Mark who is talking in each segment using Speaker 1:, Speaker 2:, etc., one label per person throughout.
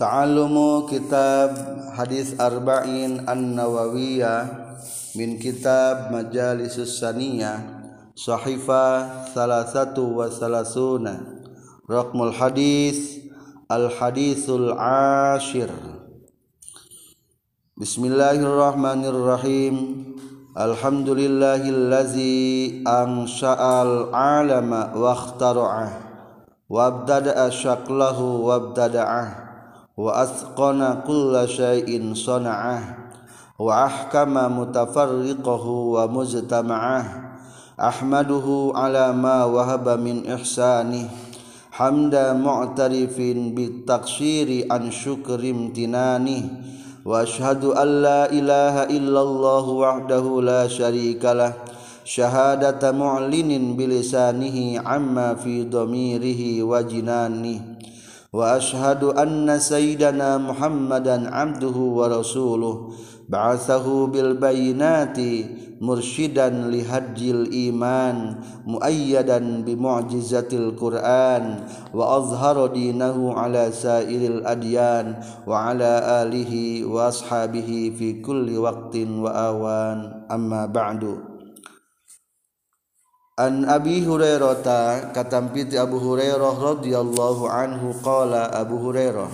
Speaker 1: Ta'allumu kitab hadis arba'in an-nawawiyah min kitab majalisus saniyah sahifa salah satu wa salasuna. Raqmul hadis al hadisul ashir Bismillahirrahmanirrahim. Alhamdulillahillazi ansha'al alama wa akhtara'ah wabdada'a syaklahu wa asqana kulla syai'in sana'ah wa ahkama mutafarriqahu wa mujtama'ah ahmaduhu ala ma wahaba min ihsanih hamda mu'tarifin bitaqsiri an syukrim tinani wa ashhadu an la ilaha illallah wahdahu la syarikalah syahadata mu'linin bilisanihi amma fi dhamirihi wa jinanihi وأشهد أن سيدنا محمدا عبده ورسوله. بعثه بالبينات مرشدا لهدي الإيمان مؤيدا بمعجزة القرآن وأظهر دينه على سائر الأديان وعلى آله وأصحابه في كل وقت وآوان. أما بعد An Abi Hurairah katampiti Abu Hurairah radhiyallahu anhu qala Abu Hurairah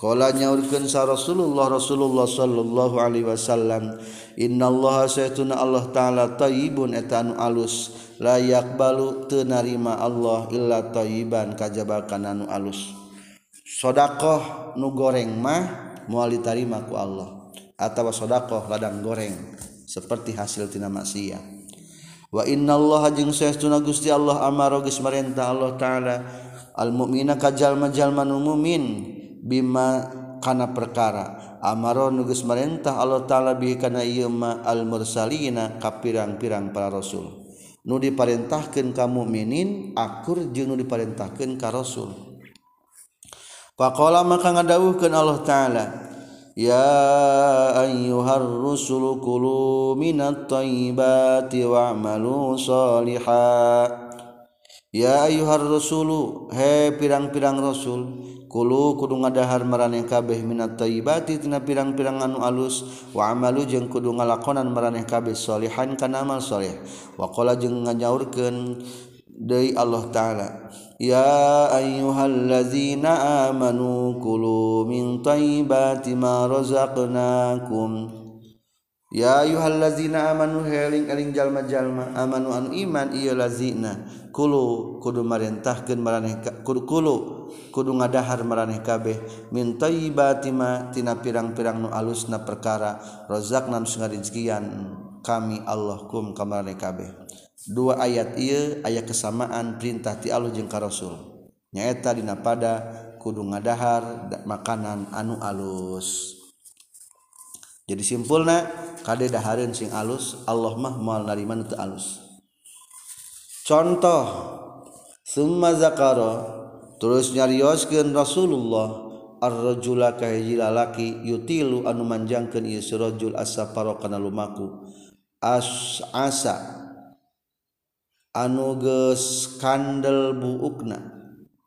Speaker 1: qala nyaurkeun sa Rasulullah Rasulullah sallallahu alaihi wasallam innallaha saytuna Allah taala tayyibun eta anu alus la yaqbalu teu narima Allah illa tayyiban kajabakan anu alus. Sedekah nu goreng mah moal ditarima ku Allah atawa sedekah ladang goreng seperti hasil tina maksiat. wa innallaha jeung saestuna Gusti Allah amaro geus marentah Allah taala al mukmina kajalma-jalma nu mukmin bima kana perkara. Amaro nu geus marentah Allah taala bi kana ieu ma al mursalina ka pirang-pirang para rasul. Nu diparentahkeun ka mukminin akur jeung nu diparentahkeun ka rasul. Faqala maka ngadawuhkeun Allah taala يا أيها الرسل كلوا من الطيبات واعملوا صالحا. Ya ayyuhar rusulu he pirang-pirang rasul kulu kudu ngadahar maraneh kabeh minat tayyibati tina pirang-pirang anu alus wa amalu jeung kudu ngalakonan maraneh kabeh solihan kana amal saleh wa qala jeung nganyaurkeun dari Allah taala. Ya ayyuhallazina amanu kulu min thayyibati ma razaqnakum. Ya ayyuhallazina amanu heling eling jalma-jalma amanu anu iman ieu lazina. Kulu kudu marintahkeun maraneh kudu kulu kudu ngadahar maraneh kabeh. Min thayyibati ma tina pirang-pirang nu alusna perkara razaqna nu ngarizekian kami Allah kum kamarane kabeh. dua ayat ia ayat kesamaan perintah ti Allah jeung Rasul. Nyaeta dina pada kudu ngadahar makanan anu alus. Jadi simpulna kade dahareun sing alus Allah mah moal narima teu alus. Contoh summa zakara terus nyarioskeun Rasulullah ar-rajula ka hiji lalaki yutilu anu manjangkeun ieu si rajul as-safara kana lumaku. As asa anuges kandel buukna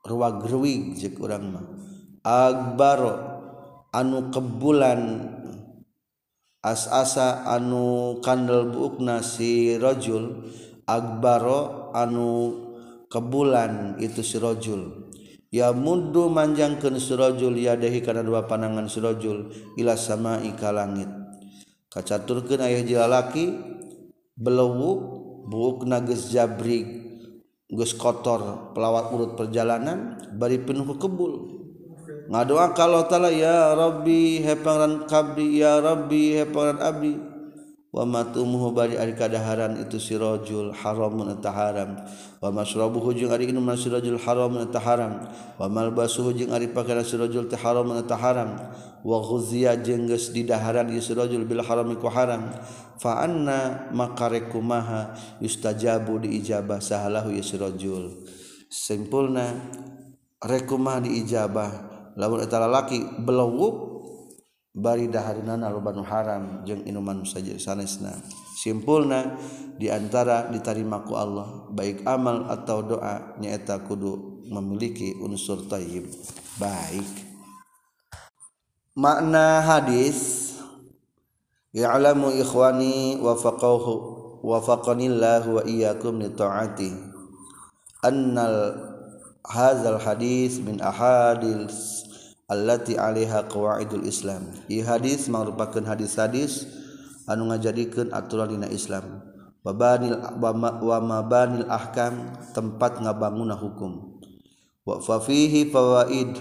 Speaker 1: ruwagruwig jeung urang mah. Agbaro anu kebulan as-asa anu kandel buukna si rajul agbaro anu kebulan itu si rajul ya muddu manjangkeun si rojul yadahi kana dua panangan si rajul ila sama'i ka langit. Kacaturkeun aya lalaki belewuk buuk nages jabrik gus kotor pelawat urut perjalanan bari penuh kebul. Ngadoa kalau taala ya Rabbi he pangeran kabdi ya Rabbi he pangeran abdi. wa matumuhu bari ari kadaharan itu sirajul haramun eta haram wa masrabuhu jeung ari inumna sirojul haramun eta haram wa malbasuhu jeung ari pakaian sirajul teh haramun eta haram wa ghuziya jeung geus didaharan ieu sirojul bil haram ku haram. Fa anna makarekumaha yustajabu diijabah sahalahu ieu sirojul simpulna rekumah diijabah. Lamun eta lalaki belawuk bari daharinana lobanu haram jeung inuman saja sanesna. Simpulna di antara ditarimaku Allah baik amal atau doa nyaeta kudu memiliki unsur tayyib. Baik. Makna hadis ya'lamu ikhwani wafaqahu wafaqanillahu wa iyyakum li ta'ati. Annal hadzal hadis min ahadis allati alaiha qawaidul Islam. I hadis merupakan hadis-hadis anu ngajadikeun aturan dina Islam. Babanil wa mabanil ahkam tempat ngabanguna hukum. Wa fa fihi fawaid.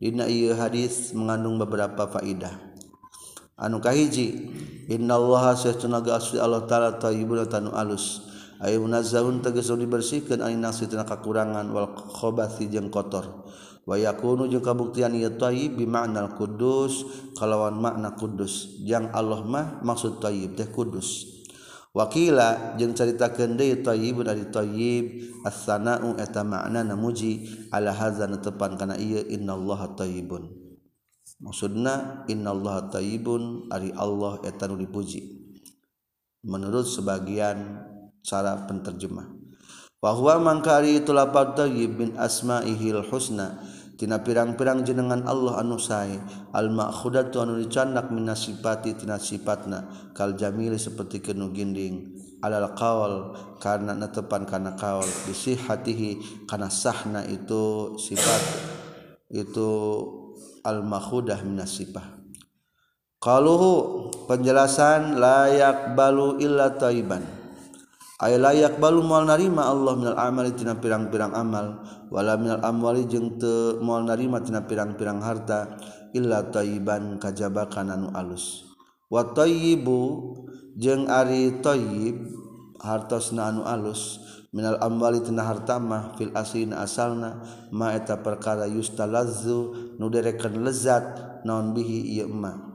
Speaker 1: Dina ieu hadis mengandung beberapa faidah. Anu kahiji innallaha sesuna asli Allah taala thayyibun tanu alus. Ayu nazahun tegas dibersihkeun anin nafsi tina kakurangan wal khabathi jeung kotor. wayakunu jeung kabuktian ieu thayyib bi ma'nal kudus kalawan makna kudus jang Allah mah maksud thayyib teh kudus wakila jeung caritakeun deui thayyibun ari thayyib as-sana'u eta maknana muji ala hadza tepan kana ieu innallaha thayyibun maksudna innallaha thayyibun ari Allah eta nu dipuji. Menurut sebagian cara penterjemah. Bahwa mangkari itu lapar thayyib bin asma'ihil husna tina pirang-pirang jenengan Allah anu sae. Al makhudatu anu dicandak min sifati tina sifatna. Kal jamil seperti kenu ginding. Alal qaul karena netepan kana qaul. Bisihatihi kana sahna itu sifat itu al makhudah min sifah qaluhu penjelasan layak balu illa taiban ay layak balu mual narima Allah minal amali tina pirang-pirang amal wala minal amwali jeung teu mual narima tina pirang-pirang harta illa thayyiban kajaba kana alus. Wa thayyibu jeung ari thayyib hartosna anu alus minal amwali tina harta mah fil aslina asalna ma eta perkara yustalazzu nu derekeun lezat naon bihi ieu emak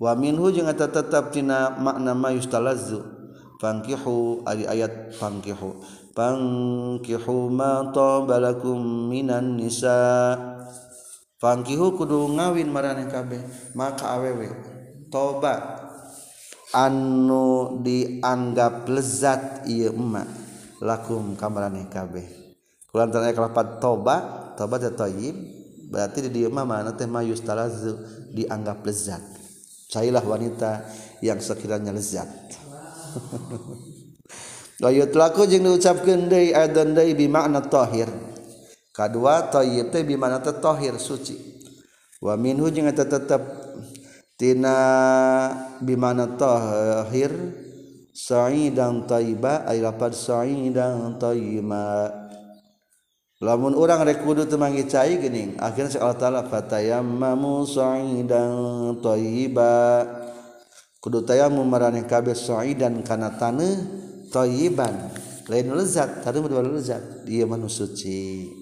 Speaker 1: wa minhu jeung eta tetep tina makna ma yustalazzu fankihu ari ayat fankihu Fankihu ma tabalakum minan nisa. Fankihu kudu ngawin marane kabeh maka awewe. Toba. Anu dianggap lezat ieu emak lakum kamarane kabeh. Kulantaran aya lapat toba toba teh berarti di dieu mah mana teh mayus talazu dianggap lezat. Cailah wanita yang sekiranya lezat Toyut laku jeung diucapkeun deui adzan deui bi makna tahir. Kadua thayyib teh bi makna tahir suci. Wa minhu jeung eta tetep tina bi makna tahir sa'idan thayyiba ay lapad sa'idan thayyiba. Lamun urang rek kudu teu manggi cai geuning akhirna Allah taala fatayammamu sa'idan thayyiba. kudu tayamu maraneh kabeh sa'idan kana taneuh thayyiban. Lain lezat tadi berdua lezat. Dia manu suci.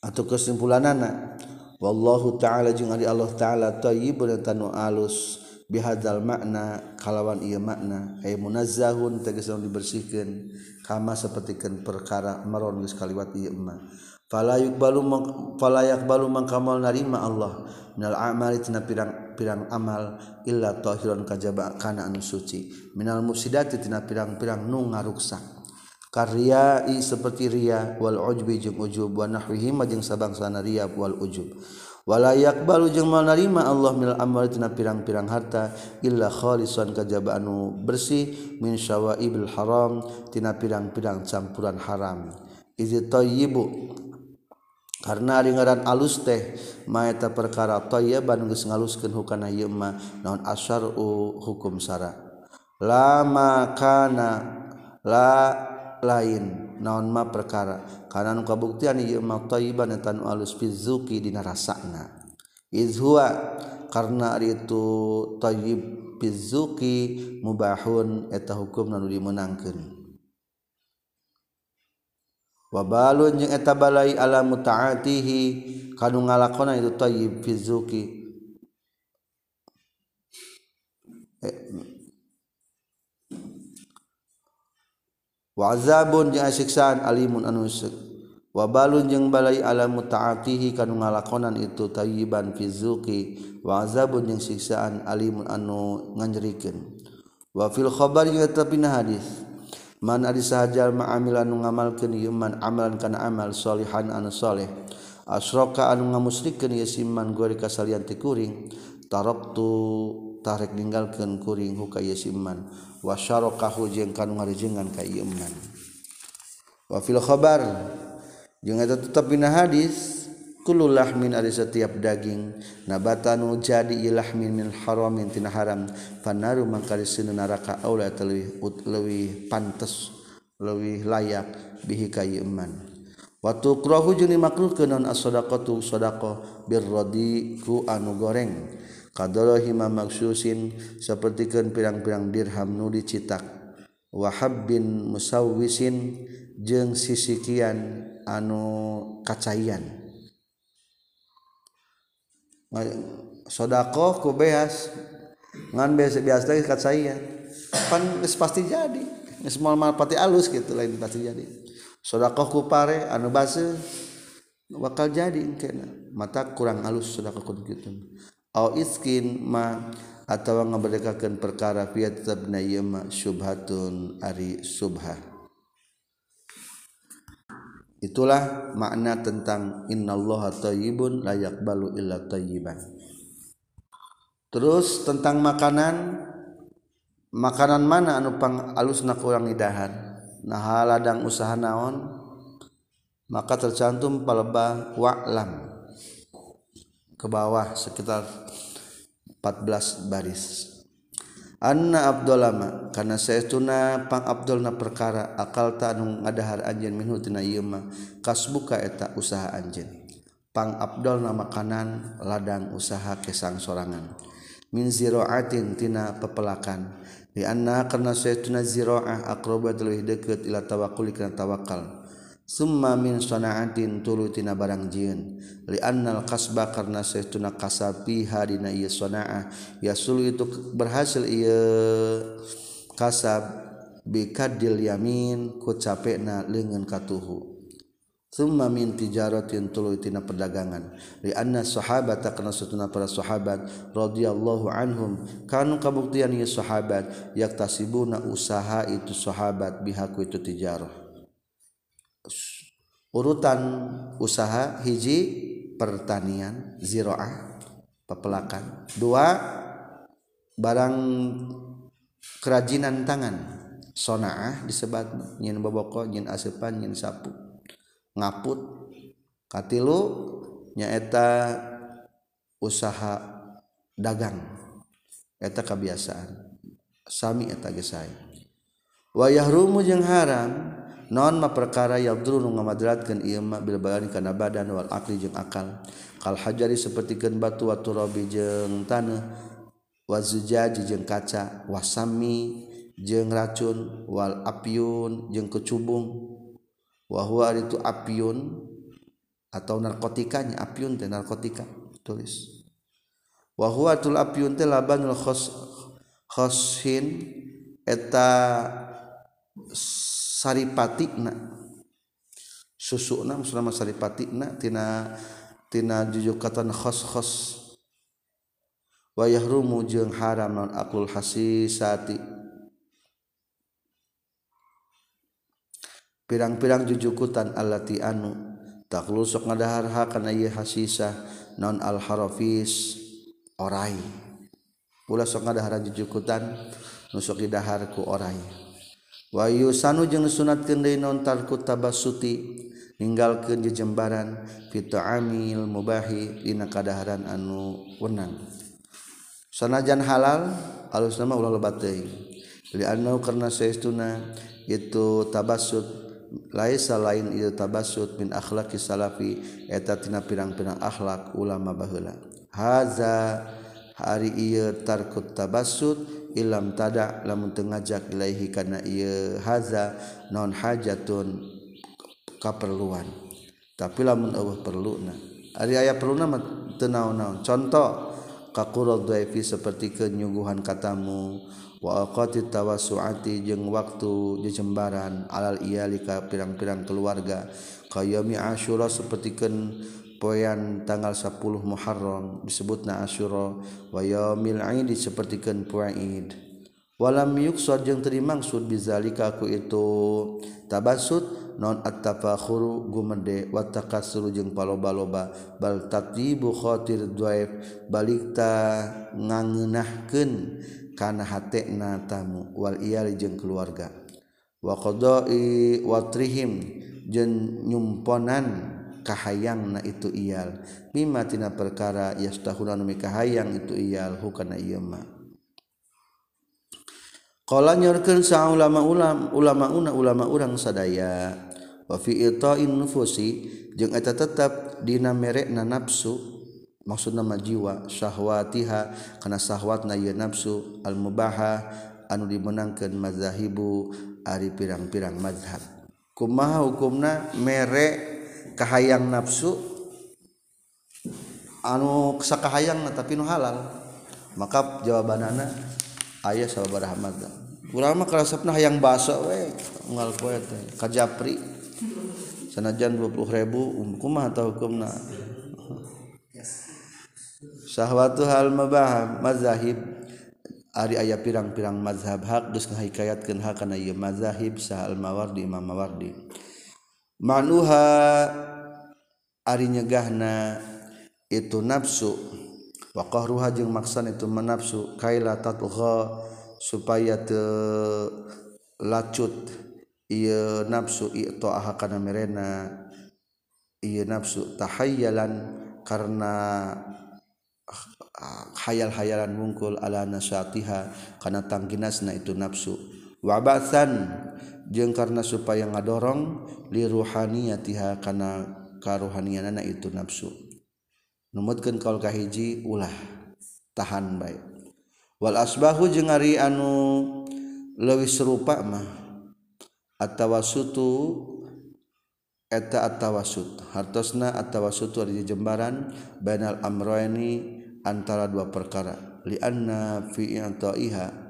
Speaker 1: Atau kesimpulanana wallahu taala jeung ari Allah taala thayyibun tanu alus bihadzal makna kalawan ieu makna. Ay munazzahun tegas dibersihkeun kama sapertikeun perkara maron geus kaliwat ieu mah. Fala yuqbalu fala yaqbalu man kamal narima Allah. Minal amali tina pirang pirang-pirang amal illa tohiron kajaba kana anu suci. Minal mufsidati tina pirang-pirang nu ngaruksak i seperti ria wal ujbi jeung ujub wa nahwihi jeung sabangsana ria wal ujub. Wala yaqbalu jeung mal narima Allah minal amal tina pirang-pirang harta illa khalisan kajaba anu bersih min syawaibil haram tina pirang-pirang campuran haram. Izi tayyibu karena ringaran alus teh maeta perkara thayyiban geus ngaluskeun hukana ieu mah naon asyar'u hukum syara. Lama kana la lain naon ma perkara. Kana nu kabuktian ieu mah thayyiban eta nu alus fizuki dina rasana izhuwa karena ari itu thayyib fizuki mubahun eta hukum nu dimenangkeun. wabalun jeung eta balai ala mutaatihi kanu ngalakona itu thayyib fi zuki. Eh, hmm. Wa azabun jeung siksaan alimun anu wabalun jeung balai ala mutaatihi kanu ngalakonan itu tayyiban fi zuki. Wa azabun jeung siksaan alimun anu nganjerikeun wa fil khabar jeung eta hadis. man ari sahajal ma'amilan nu ngamalkeun ieu man amalan kana amal solihan anu soleh. Asroka anu ngamusrikeun ieu siman gori kasalian ti kuring taraktu tarik ninggalkeun kuring huka ieu siman wa syarakahu jeung kanu ngarejengan ka ieu man. Wa fil khabar jeung eta tetep dina hadis lahmin ari setiap daging. Nabatan jadi ilahmin min haramin tina haram. Fanaru mangkari sinu neraka aula leuwih leuwih pantes leuwih layak bihi ka iman. Wa tukrahu jeung dimakruhkeun non as-shadaqatu shadaqah birradi ku anu goreng. Kadorahima maksusin sapertikeun pirang-pirang dirham nu dicitak. Wahab bin musawwisin jeung sisikian anu kacaian sodako ku beas. Ngan biasa biasa lagi kat saya. Pan pasti jadi. Semua mal pati alus gitu lain pasti jadi. Sodako ku pare anu base bakal jadi kena mata kurang halus sodako ku begitu. Au iskin ma atawa ngeberdekakan perkara fiat tetap na syubhatun ari subha. Itulah makna tentang innallaha thayyibun la yaqbalu illa thayyiban. Terus tentang makanan makanan mana anu pang alusna kurang idahan nah haladang usaha naon? Maka tercantum paleba wa'lam. Ke bawah sekitar 14 baris. Anna Abdullama karena sayauna pang Abdulna perkara akal anu ngadahar anjen minhu tina mah kasbuka eta usaha anjen pang Abdul nama kanan ladang usaha kesang sorangan. Min ziroatin tina pepelakan. Di anna karena sayauna ziroah akrobat lebih deket ila tawakul kana tawakal. summa min sanaatin tulu tina barang jieun li annal kasba karna saytuna kasabi hadina ieu sanaah yasul itu berhasil ieu kasab bikadil yamin ku capekna leungeun katuhu summa min tijaratin tulu tina perdagangan. Li anna sahabat karna saytuna para sahabat radhiyallahu anhum. Kanu kabuktian ieu sahabat yaktasibuna usaha itu sahabat bihaku itu tijarah urutan usaha hiji pertanian ziroah pepelakan dua barang kerajinan tangan sonaah disebut nyin boboko nyin asepan nyin sapu. Ngaput katilu nyaeta usaha dagang. Eta kebiasaan sami eta gesai wayah rumu jeung haram nonmah perkara Abdul ngamadratkan Imak Bilbaran karena badan wal akli jeung akal. Kal hajari sepertikan batu watu Rob jeng tanah wazujaji jeng kaca wasami jeng racun wal apiun jeng huwa itu apiun atau narkotikanya apiun teh narkotika tulis. Wahwa tul apiun teh labanul khos khosin eta saripatikna. Susuna maksudna saripatikna tina tina jujukatan khos khos wayah rumu jeung haram non akul hasisati. Pirang-pirang jujukutan alati anu lusuk ngadahar karena ia hasisah non al harofis orai. Pula sok ngadahar jujukutan nusuk dahar ku orai Wahyu sanu jeung sunat kendai nontarku tabasuti ninggalkeun jejembaran Vito Amil mubahi dina kadaharan anu wenang sanajan halal alus nama ulah lebat karena saestuna itu tabasut laisa lain itu tabasut min akhlaki salafi eta tina pirang-pirang akhlak ulama baheula. Haza hari ieu tarkut tabasut ilam tada lamun teu ngajak ilaihi kana ieu haza non hajatun kaperluan. Tapi lamun eueuh perluna. Ari aya perluna mah teu naon-naon. Contoh ka qurad seperti kenyuguhan katamu wa aqati tawassuati jeung waktu jejembaran alal iyali ka pirang-pirang keluarga kayami asyura sapertikeun poyan tanggal 10 Muharram disebutna Asyura wa yaumil Aid sapertikeun poe Id. Walam yuksud jeung teu dimaksud bizalika ku itu tabassut non attafakhuru gumede wa takassuru jeung paloba-loba bal tatlibu khatir dhaif balik ngangeunahkeun kana hatena tamu wal iyali jeung keluarga wa qada'i watrihim jeung nyumponan kahayangna itu iyal. Mimma tina perkara yastahuna nu kahayang itu iyal hukana ieu mah qala nyorkeun sa ulama ulama ulama una ulama urang sadaya wa fi ita'in nufusi jeung eta tetep dina merekna nafsu maksud nama jiwa syahwatiha kana syahwatna ieu nafsu al mubaha anu dimenangkeun mazahibu ari pirang-pirang mazhab kumaha hukumna mere kahayang nafsu anu sakahayang tapi nu halal maka jawabanana ayah sahabat Ahmad ulama kerasapna hayang basa we ngal poe teh ka japri. Sanajan 20 ribu um, hukumah atau hukumna syahwatu hal mabah mazahib. Ari aya pirang-pirang mazhab hak geus ngahikayatkeun hak kana ieu mazahib sahal mawardi imam mawardi. manuha ari nyegahna itu nafsu. Wa qahruha jeung maksan itu menafsu kaila tatgha supaya te lacut. Ieu nafsu i'ta'aha kana merena. Ieu nafsu tahayyalan karena hayal-hayalan mungkul ala nasyatiha karena tangginasna itu nafsu. Wabasan jeung karena supaya ngadorong li ruhaniyatiha kana karuhanianana itu nafsu. Numutkeun kaul kahiji ulah tahan baik wal asbahu jeung ari anu leuwih serupa mah atawasutu eta atawasut. Hartosna atawasutu ari jembaran bainal amrayni antara dua perkara. Li anna fi i'ta'iha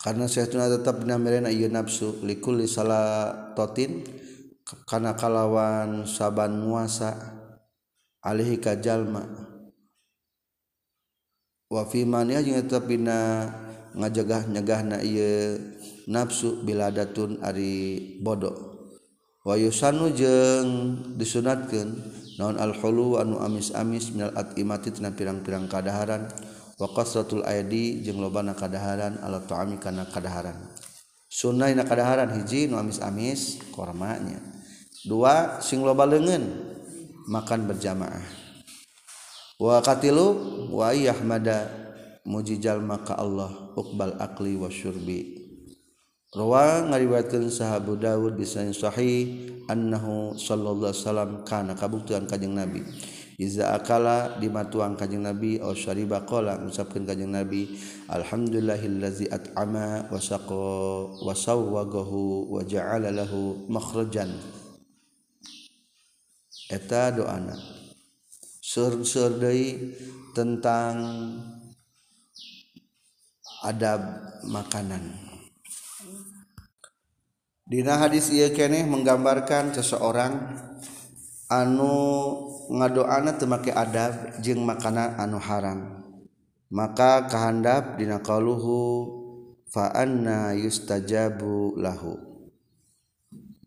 Speaker 1: karena saya tetap nafsu likul salatotin kana kalawan saban muasa alihi kajalma wa fi mania jeung tetep dina ngajegah nyegahna ieu nafsu biladatun ari bodoh wa yusanu jeung disunatkeun naon al hulu anu amis-amis minal atimati tina pirang-pirang kadaharan. waqasratul aydi jeung lobana kadaharan ala ta'ami kana kadaharan. Sunnah na kadaharan hiji nu amis-amis kormanya. Dua sing loba leungeun makan berjamaah. Wa qatilu wa yahmada mujijal maka Allah uqbal akli wa syurbi. Rawa ngariwayatkeun sahabu Daud bisa sahih annahu sallallahu alaihi wasallam kana kabuktian kanjing Nabi. Iza akala di matuang kanjing Nabi aw syariba qala ngucapkeun kanjing Nabi alhamdulillahillazi at'ama wa saqa wa ja'ala lahu makhrajan. Eta doana. Sur-sur deui tentang adab makanan. Dina hadis ia keneh menggambarkan seseorang anu ngadoana teu make adab jeung makanan anu haram. Maka kahandap dina qaluhu fa anna yustajabu lahu.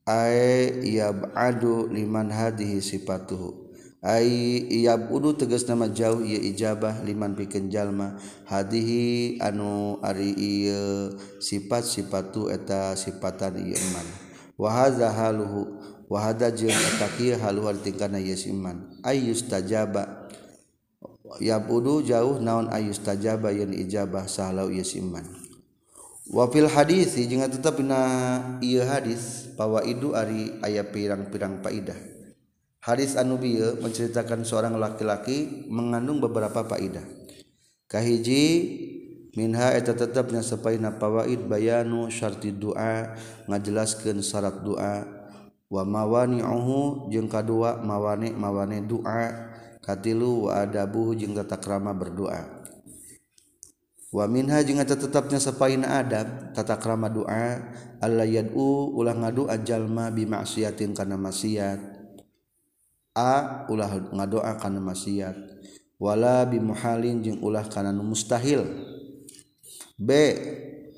Speaker 1: Ay yab'adu liman hadhihi sifatuhu. Ay yabudu tegas nama jauh ieu ijabah liman pikeun jalma hadhihi anu ari ieu sifat-sifatu eta sifatan ieu iman. Wa hadza haluhu wahada jeung eta kieu haluan tingkana yes iman. Ayus tajaba yabudu jauh naon ayus tajaba yen ijabah sahalau yes iman. Wa fil hadis jeung tetep dina ieu hadis pawaidu ari aya pirang-pirang faidah hadis anu menceritakan seorang laki-laki mengandung beberapa faidah kahiji minha eta tetapnya sepaina fawaid bayanu syarti doa ngajelaskeun syarat doa wa mawani'uhu jeung kadua mawani mawane doa katilu wa adabuhu jeung tata krama berdoa wa minha jeung eta tetapnya sapaina adab tata krama doa alla yad'u ulah ngadu jalma bi maksiatin kana maksiat a ulah ngadoa kana maksiat wala bi muhalin jeung ulah kana mustahil. B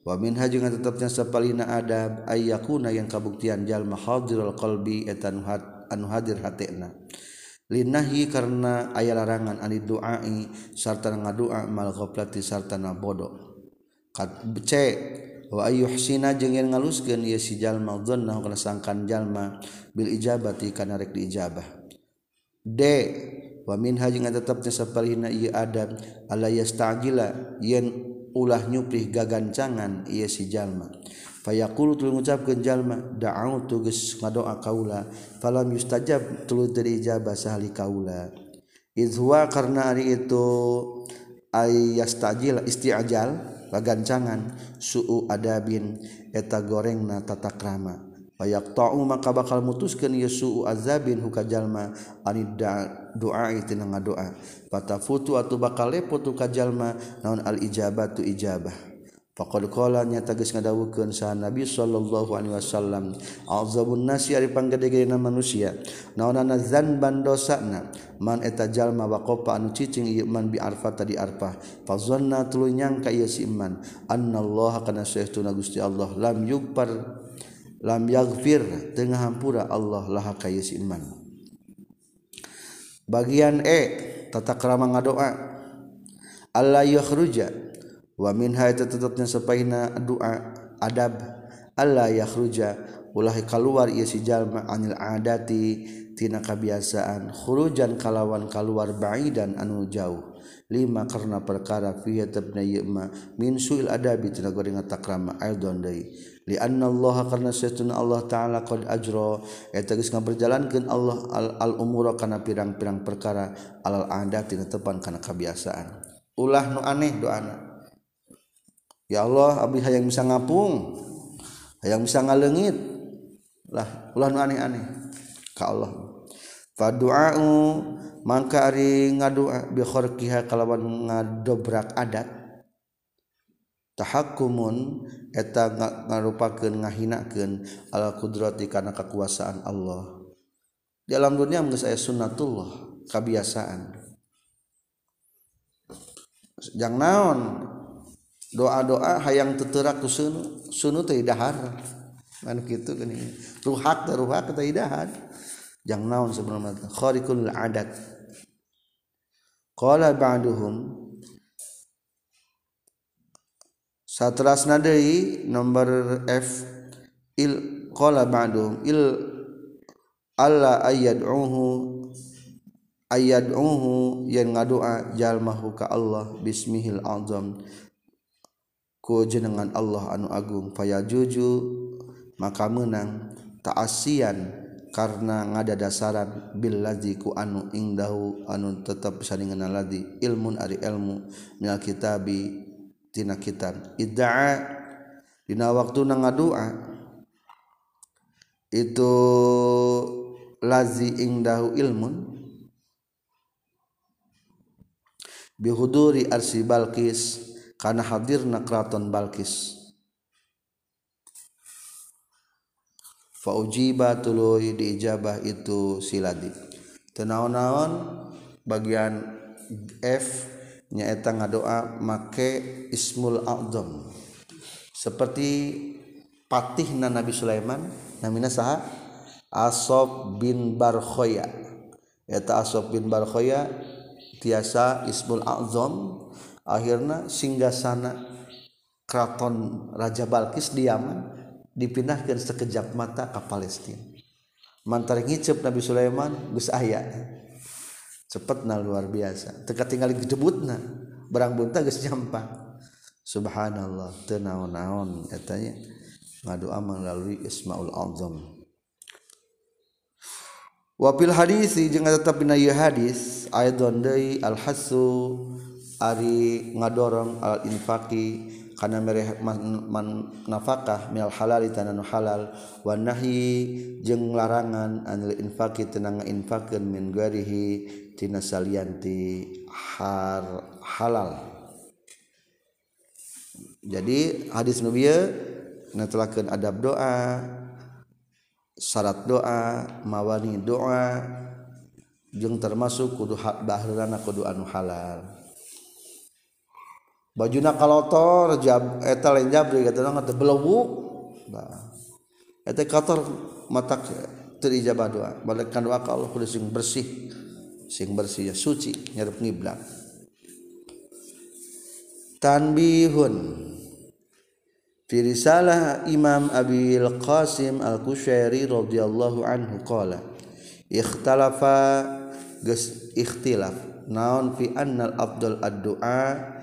Speaker 1: wamin hajungan tetapnya sepalina adab ayakuna yang kabuktian jalma hadirul qalbi etan anu hadir hatena linahi karena aya larangan ani duai sarta ngadua mal ghaflati sarta na bodoh. Kat bece wa ayyuhsina jeung yen ngaluskeun ieu si jalma dhanna kana sangkan jalma bil ijabati kana rek diijabah. D wa min hajungan tetapnya sepalina ieu adab ala yastajila yen ulah nyuprih gagancangan ia si jalma. Fayaqulu tuluy ngucapkeun jalma da'au tugas ngadoa kaula falam yustajab tuluy teu diijabah sahli kaula. Idhwa karena ari itu ayastajil isti'ajal gagancangan su'u adabin eta gorengna tata krama fayak ta'u maka bakal mutuskeun ieu su'u azabin hukajalma anid doa itu nga doa. Pata futu atau bakal lepo tu kajallma naon al ijabah tu ijabah. Pakol kolanya tagis ngadawukeun sa Nabi sallallahu alaihi wasallam azabun nasi ari panggede-gedena manusia naonana dzanban dosana? Man eta jalma waqafa anu cicing ieu man bi arfa tadi arfa fazanna tuluy nyangka ieu si iman annallaha kana saytuna Gusti Allah lam yughfar lam yaghfir tengah hampura Allah laha ka si iman. bagian e tata krama ngadoa Allah yakhruja wa minha itu tetapnya sepaina doa adab. Allah yakhruja ulah kaluar ieu si jalma anil adati tina kabiasaan. Khurujan kalawan kaluar baidan anu jauh. Lima karena perkara fi tabna yema min suil adabi tina goreng takrama aidon deui liannallaha karena sesuna Allah taala qad ajra. Eta geus ngaberjalankeun Allah al, al umura kana pirang-pirang perkara alal adat tina tepan kana kabiasaan ulah nu aneh doana ya Allah abdi hayang bisa ngapung hayang bisa ngaleungit lah ulah nu aneh-aneh ka Allah. Fadu'au mangka ari ngadua bi kharqiha kalawan ngadobrak adat. tahakumun eta ngarupakeun ngahinakeun ala qudrati kana kekuasaan Allah. Di alam dunia geus aya sunnatullah kebiasaan jang naon? Doa-doa hayang teterak ku sunu sunu teh dahar. Man kitu geuning ruhak teh ruhak teh dahar. Jang naon sebenarnya? Khariqul adat. Qala ba'duhum satrasna deui nomor F il qala ba'dum il alla ayad'uhu ayad'uhu yang ngadua jalmahu ka Allah bismihil azam. Ku jenengan Allah anu agung faya juju maka menang ta'asian karena ngada dasaran bil ladzi ku anu ingdahu anu tetap saningan ladzi ilmun ari ilmu minal kitabi tina kitab idda'a dina waktu ngadua. Itu lazi indahu ilmun. Bihuduri arsi Balkis karena hadirna keraton Balkis. Faujiba tuluy diijabah itu siladi. Tenaon-naon bagian F nyaeta ngadoa make ismul a'zam. Seperti patihna Nabi Sulaiman namina saha? Asob bin Barkhoya. Eta Asob bin Barkhoya tiasa ismul a'zam akhirna singgasana keraton Raja Balkis di Yaman dipindahkan sekejap mata ke Palestina. Mantar ngicep Nabi Sulaiman geus aya. cepet na luar biasa. Teka tinggal debut na barang bunta geus nyampang subhanallah teu naon-naon etanya ngadua melalui ismaul azam. Wa fil hadisi jeung tetep dina ieu hadis aidon deui al hasu ari ngadorong al infaqi karena mereka man, nafkah minal halal tanah halal. Wanahi jeng larangan anil infaki tenang infakin min garihi tina salianti har halal. Jadi hadis nu bieu adab doa syarat doa mawani doa jeung termasuk kudu bahrana kudu anu halal. Bajuna kalotor jab eta lain jabri kata eta kotor matak terijabah doa. Balikkan doa Allah kudu sing bersih. sing bersih ya suci nyarep ngiblat. Tanbihun. Fi risalah Imam Abi Qasim Al-Kusyairi radhiyallahu anhu qala ikhtalafa geus ikhtilaf. Naon fi annal afdal ad-du'a?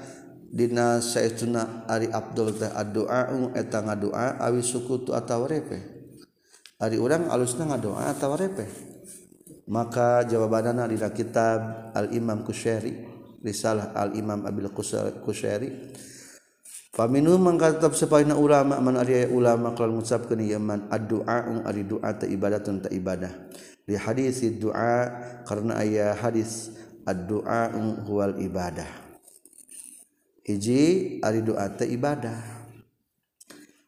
Speaker 1: Dina saestuna ari afdal teh ad-du'a eta ngadoa awi sukutu atawa repe? Ari urang alusna ngadoa atawa repe? maka jawabanana dina kitab al-imam kusyari risalah al-imam abil kusyari Faminu mangkatap sepaina ulama man ari ulama kalau mengucapkan ieu man addu'a um ari doa ta ibadatun ta ibadah. Di hadis doa karena aya hadis addu'a um huwal ibadah. Hiji ari doa ta ibadah.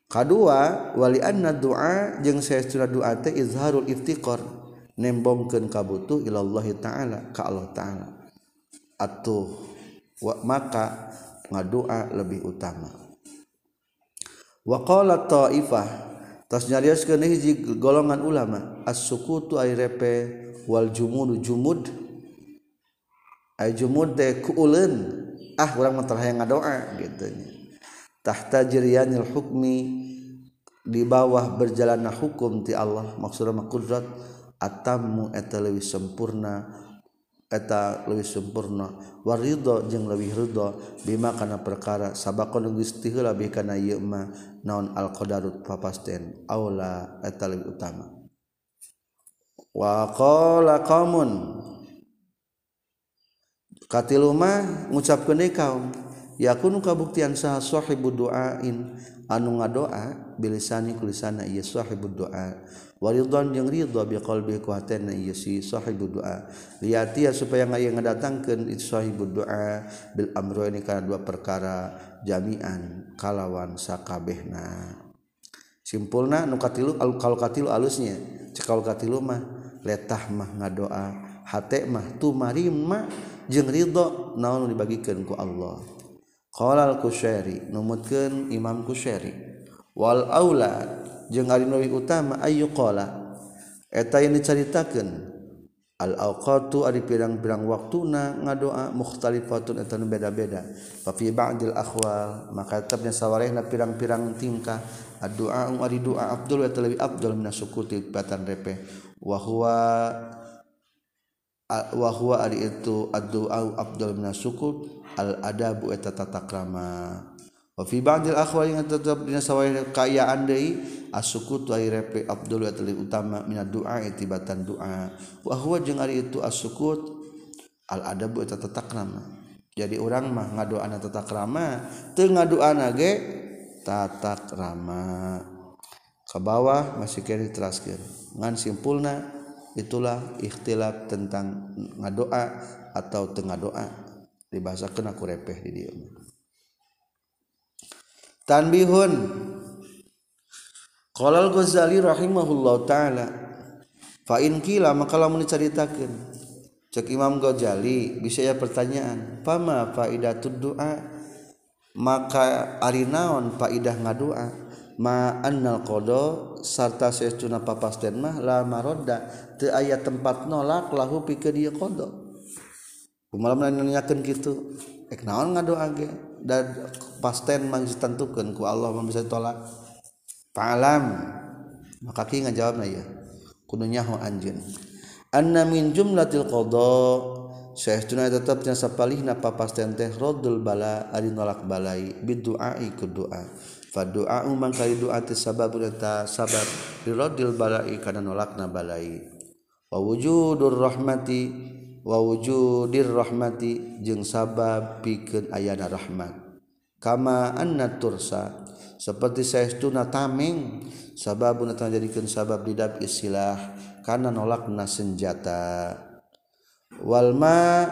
Speaker 1: Kadua wali anna doa jeung saestuna doa teh izharul iftiqar nembongkeun kabutuh ilallah taala ka Allah taala. Atuh wa maka ngadoa lebih utama. Wa qala taifah tas nyarioskeun hiji golongan ulama as-sukutu ay repe wal jumud jumud. Ay jumud teh kuuleun ah orang mah yang ngadoa gitu tahta jiryanil hukmi di bawah berjalanna hukum ti Allah maksudna mah kudrat atammu eta leuwih sempurna eta leuwih sempurna waridho jeung leuwih ridho bima kana perkara sabaqon geus tiheula bi kana ieu mah naon al qadarut papasten aula eta leuwih utama. Wa qala qamun katilu mah ngucapkeun kaum yakun kabuktian saha sahibu duain. Anu ngadoa bilisani kulisana ieu sahibu duain waridhon jeung ridho bi qalbi ku hatena ieu si sahibud liati supaya ngaya ngadatangkeun itu sahibud doa bil amro ini kana dua perkara jami'an kalawan sakabehna. Simpulna nu katilu al kalau katilu alusnya cekal katilu mah letah mah ngadoa hate mah tu marima jeung ridho naon dibagikeun ku Allah. Qala al-kusyairi numutkeun imam kusyairi wal aula jeung ari nu utama ayu qala. Eta yang dicaritakeun al awqatu ari pirang-pirang waktuna ngadoa mukhtalifatun eta nu beda-beda. Fa fi ba'dil akhwal maka tetapnya sawarehna pirang-pirang tingkah addu'a ari doa abdul eta lebih abdul minasukuti batan repe. Wa huwa wa huwa ari itu addu'a abdul minasukut al adabu eta tata krama Wafi ba'dil akhwal yang tetap dina sawai kayaan deui asuku tu ari repe Abdul wa utama mina doa itibatan doa. Wa huwa jeung ari itu asukut al-adabu eta tatakrama. Jadi orang mah ngadoana tatakrama, teu ngadoana ge tatakrama. Ke bawah masih kiri teraskeun. Ngan simpulna itulah ikhtilaf tentang ngadoa atau tengah doa dibahasakan aku repeh di dieu. Tanbihun. Qala al-ghazali rahimahullah taala fa in kila maka lamun dicaritakeun. Cek Imam Ghazali bisa ya pertanyaan pama faidatud doa maka ari naon faidah ngadoa ma annal qada sarta saestuna papasten mah la marodda teu aya tempat nolak lahu pikeun dieu qada. Kumaha nanyakeun kitu ek naon ngadoa ge dan pasten mang ditentukeun ku Allah mah bisa tolak fa'alam. Maka ki ngajawabna ya kudu nyaho anjeun. Anna min jumlatil qada saestuna tetepna sapalihna papasten teh raddul bala ari nolak balai biduai ku doa fa doa umang kali doa teh sabab eta sabab diraddil balai kana nolakna balai. Wa wujudur rahmati wawujudir rahmati jeung sabab pikeun ayana rahmat. Kama anna tursa seperti saestuna tameng sababun eta jadikeun sabab didap istilah kana nolakna senjata. Walma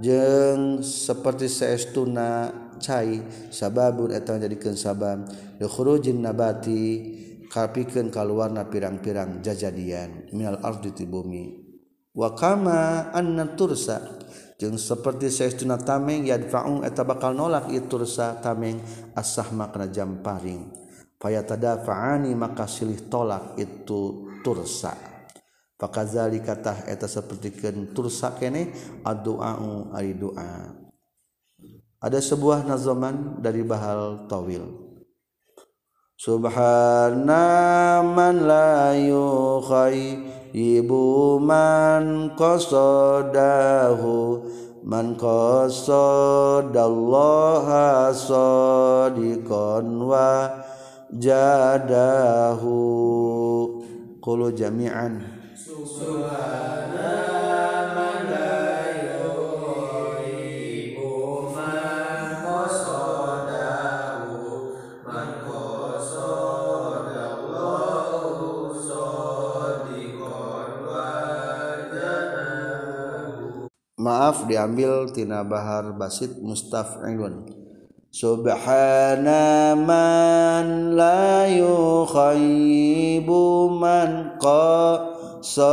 Speaker 1: jeung seperti saestuna cai sababun eta jadikeun sabab khurujin nabati kapikeun kaluarna pirang-pirang jajadian minal ardi ti bumi. wakama anna tursa. Jeung saperti saestuna tameng yadfa'u eta bakal nolak ieu tursa tameng asah makna jamparing fayatadafa'ani maka silih tolak itu tursa. Pakazali kata eta sapertikeun tursa kene addu'a'u ari doa ada sebuah nazaman dari Bahal Tawil. Subhana man la yukhay ibu man qasadahu man qasadallaha sadiqan wa jadahu. Qulu jami'an. Subhanallah maaf diambil tina bahar basit mustaf'ilun subhana man la yukhayyibu man qasadahu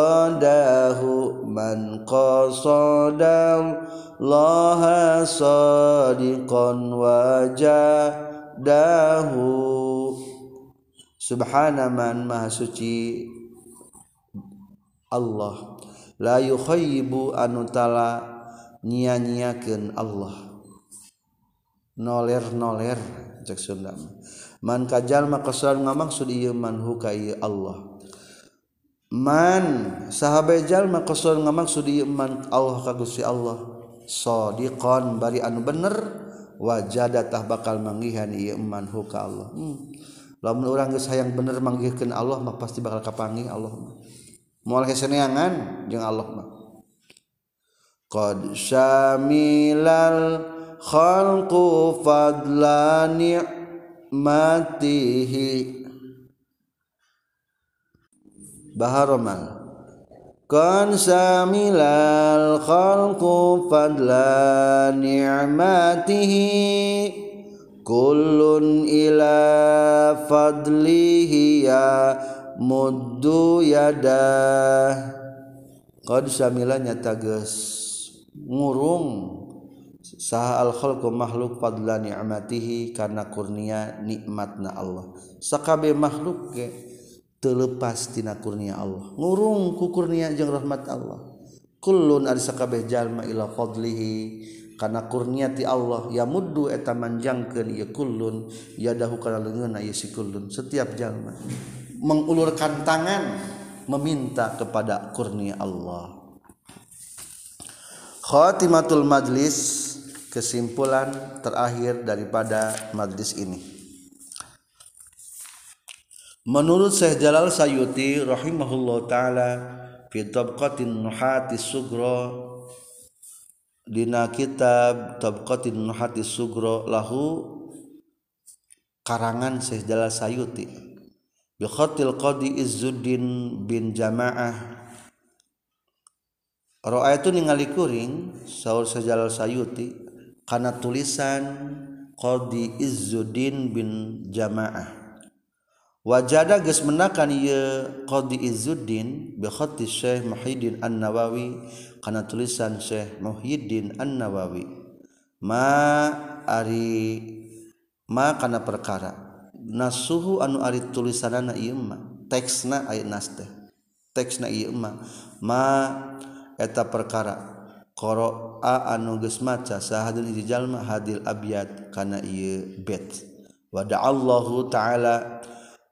Speaker 1: man qasadallaha sadiqan wajadahu. Subhana man maha suci Allah layukhoibu anutala nyanyiakan Allah. Noler noler cek Sunda man kajal makasar ngamaksud ieu man hukai Allah. Man sahabe jalma kasar ngamaksud ieu man Allah kagusi Allah. Sadiqan bari anu bener wajadatah bakal manggihan ieu man huka Allah. Hmm. lamun orang geus hayang bener manggihkeun Allah mah pasti bakal kapangi Allah mah. Mual kesenangan jeung Allah mah qad syamilal khalqu fadlani matihi baharomal kan samilal khalqu fadla ni'matihi. Kullun ila fadlihi ya muddu yadah. Qad samila nyata geus ngurung. Saha al khalqu makhluk fadla ni'matihi kana kurnia nikmatna Allah. Sakabe makhluk ge teu leupas tina kurnia Allah. Ngurung ku kurnia jeung rahmat Allah. Kullun ari sakabeh jalma ila fadlihi kana kurnia ti Allah. Ya muddu eta manjangkeun ieu kullun yadahu kana leungeunna ieu si kullun. Setiap jalma. Mengulurkan tangan meminta kepada kurnia Allah. Khatimatul majlis kesimpulan terakhir daripada majlis ini. Menurut Syekh Jalal Sayuti rahimahullah taala fi tabqatin nuhati sugro dina kitab tabqatin nuhati sugro lahu karangan Syekh Jalal Sayuti Bikhatil Qadi Izzuddin bin Jamaah. Roa itu ningali kuring Saur Sajalal Sayuti karena tulisan Qadi Izzuddin bin Jamaah. Wajada geus menakan ieu Qadi Izzuddin bi khatti Syekh Muhyiddin An-Nawawi kana tulisan Syekh Muhyiddin An-Nawawi. Ma ari ma kana perkara nasuhu anu ari tulisanana ieu mah teksna aya nas teh teksna ieu mah ma eta perkara qara'a anu geus maca sahadun hiji jalma hadil abyad kana ieu bet. Wada Allahu taala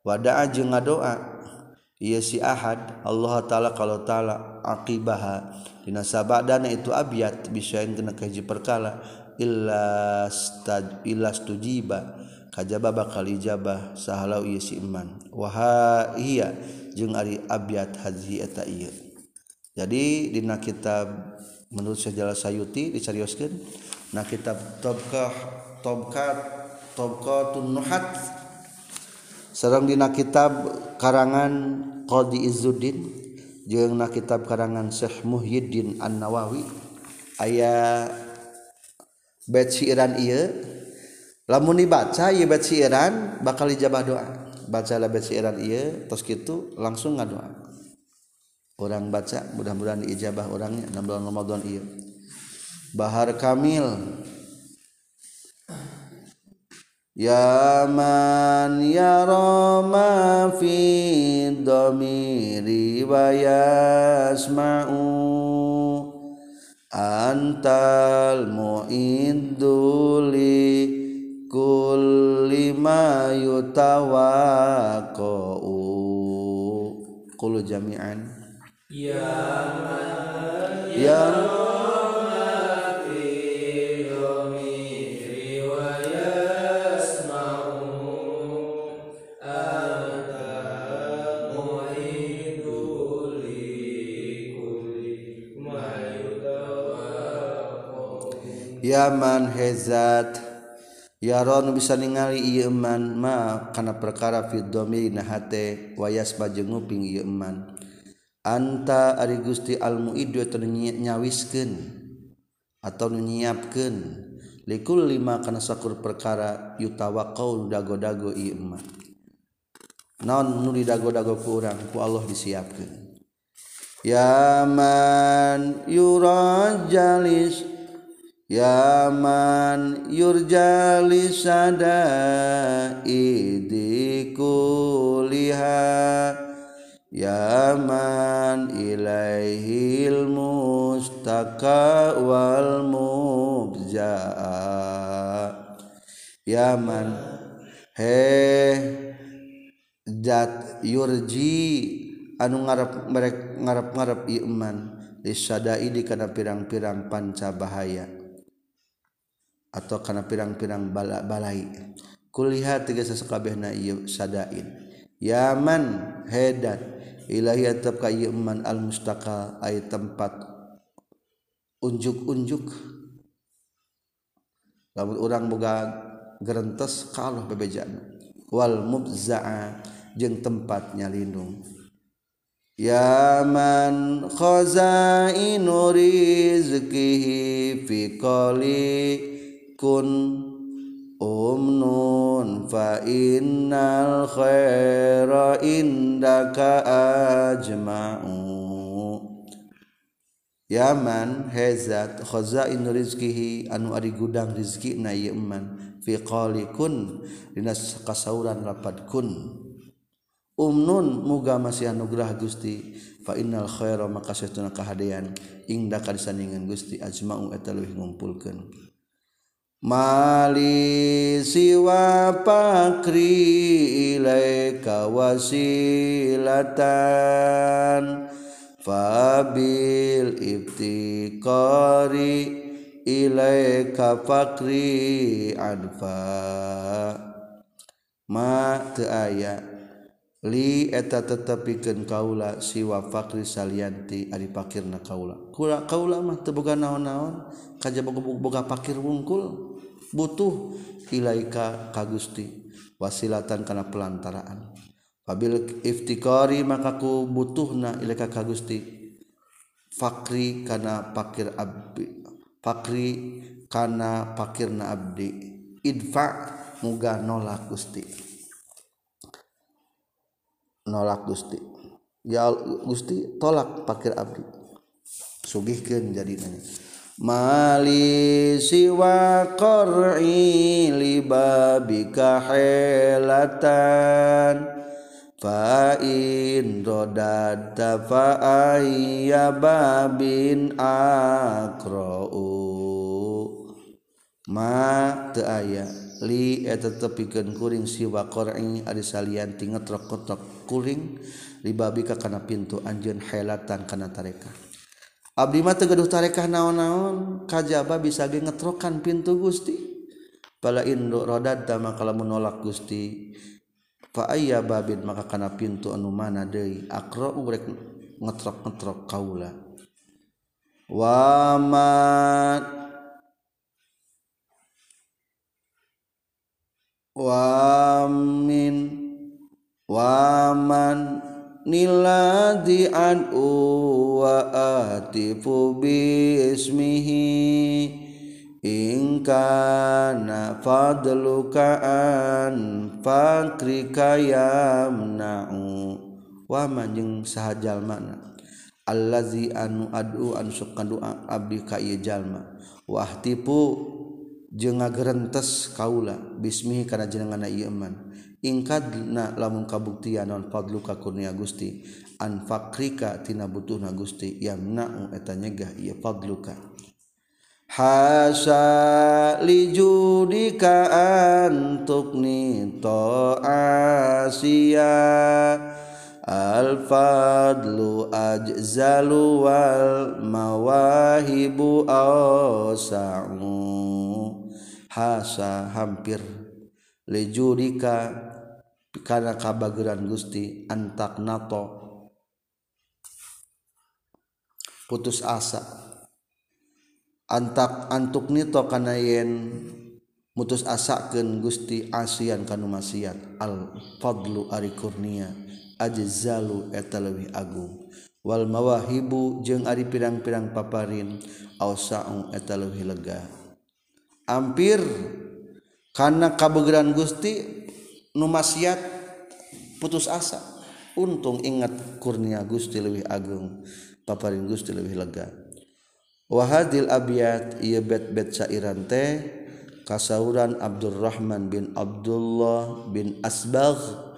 Speaker 1: wada'a jeung ngadoa ia si ahad Allah taala kalau taala aqibaha dina sabadana itu abyad bisain kena kahiji perkala illa staj illa stujiba. kajaba bakal ijabah sahalau ieu si iman. Wa iya jeung ari abyat hadzi eta ieu. Jadi dina kitab menurut Syekh Jalal Sayuti dicarioskeun na kitab Tabqah Tabqat Tabqatun Nuhat. Sareng dina kitab karangan Qadi Izzuddin jeung na kitab karangan Syekh Muhyiddin An-Nawawi. Aya bait syairan ieu lamun dibaca ieu bait syiran bakal ijabah doa. Baca la bait syiran ieu tos kitu langsung ngadoa. Orang baca mudah-mudahan diijabah orangnya dalam bulan Ramadan ieu. Bahar Kamil. Yaman ya Roma fi dhamiri wa yasma'u antal mu'induli kulli ma yutawaqqa'u qulu jami'an.
Speaker 2: Yaman
Speaker 1: ya Yaman hezat Yaron bisa ningali iman ma kana perkara fiddomir nahate wayas bajenguping iman. Anta ari Gusti almu Idu atau nyawiskan atau nyiapkeun likul lima kana sakur perkara yutawakau dago-dago iman. Naon nuri dago-dago ku urang ku Allah disiapkan. Yaman yurajalis Yaman yurjali sada idiku liha Yaman ilaihil mustaka wal mubja'a Yaman heh jat yurji anu ngarep merek ngarep ngarep iman disada idi kana pirang-pirang panca bahaya. atau karena pirang-pirang bala balai. Kuliah tiga sesekabeh na iya sadain. Yaman hedat. Ilahi tetap kayu man al mustaka ay tempat. Unjuk-unjuk. Lamun orang boga gerentes kalah bebejaan. Wal mubza'a jeung tempat nyalindung Yaman khazainu rizqihi fi qali kun umnun fa innal khaira indaka ajma'u. Yaman hezat khazain rizkihi anu ari gudang rizki na yaman fi qali kun dina kasauran rapat kun. Umnun muga masih anugerah Gusti fa innal khaira maka satuna kahadean ingda disandingan Gusti ajma'u eta leuwih ngumpulkeun. Mali siwa pakri ilaika wasilatan. Fabil ibtiqari ilaika fakri anfa. Ma teaya Li eta tetepikeun kaula siwa fakri salianti ari pakirna kaula. Kula kaula mah teu boga naon-naon kajaba boga pakir wungkul. butuh ilaika ka Gusti wasilatan kana pelantaraan. Pabil iftikari maka ku butuhna ilaika ka Gusti fakri kana pakir abdi fakri kana pakirna abdi. Idfa muga nolak Gusti nolak Gusti. Ya Gusti tolak pakir abdi. Sugihkeun jadi nanya Mali siwa qur'i libabika helatan Fa'in rodata fa'ayya babin akra'u Ma te'aya Li eta tepikan kuring siwa qur'i Adi salian tinget rokotok kuring Libabika kana pintu anjen helatan kana tarekah Abdi mah tegeduh tarekah naon-naon kajaba bisa ge ngetrokan pintu Gusti. Pala induk rodat dama kalau menolak Gusti fa ayya babin maka kana pintu anu mana deui? Akra urek ngetrok-ngetrok kaula. Wa ma wa min waman niladi an wa atifu bismihi ingkana fadluka an fakrika yamna'u wa manjing sahajal mana allazi anu ad'u an sukan doa abdi ka ieu jalma. Wahtipu jeung ngagerentes kaula. Bismihi kana jenenganna ieu man na lamun kabuktian non fadluka kurnia Gusti an fakrika tina butuh na Gusti yang na eta nyegah iya fadluka. Hasa lijudika antuk ni to asia Al-fadlu ajzalu wal mawahibu awsa'u. Hasa hampir lejurika karena kabageran Gusti antak nato putus asa. Antak antuk nito kana yen mutus asakeun Gusti asian kanu maksiat al fadlu ari kurnia ajzalu eta leuwih agung. Wal mawahibu jeung ari pirang-pirang paparin ausaung eta leuwih lega. Hampir karena kabegeran Gusti numaksiat putus asa untung ingat kurnia Gusti lebih agung paparin Gusti lebih lega wahadil abiyat iya bet-bet cairan teh kasauran Abdurrahman bin Abdullah bin Asbagh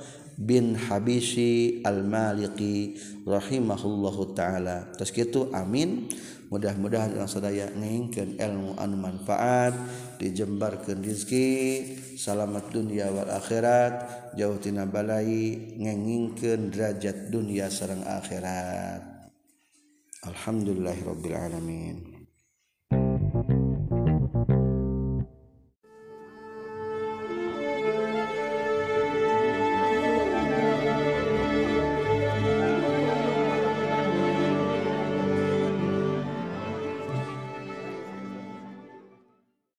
Speaker 1: bin Habishi al-Maliki rahimahullahu taala. Terus gitu amin. mudah-mudahan orang sadaya ngingkeun ilmu anu manfaat dijembarkeun rezeki salamat dunia wal akhirat jauh tina balai ngengingkeun derajat dunia sareng akhirat. Alhamdulillahirabbil alamin.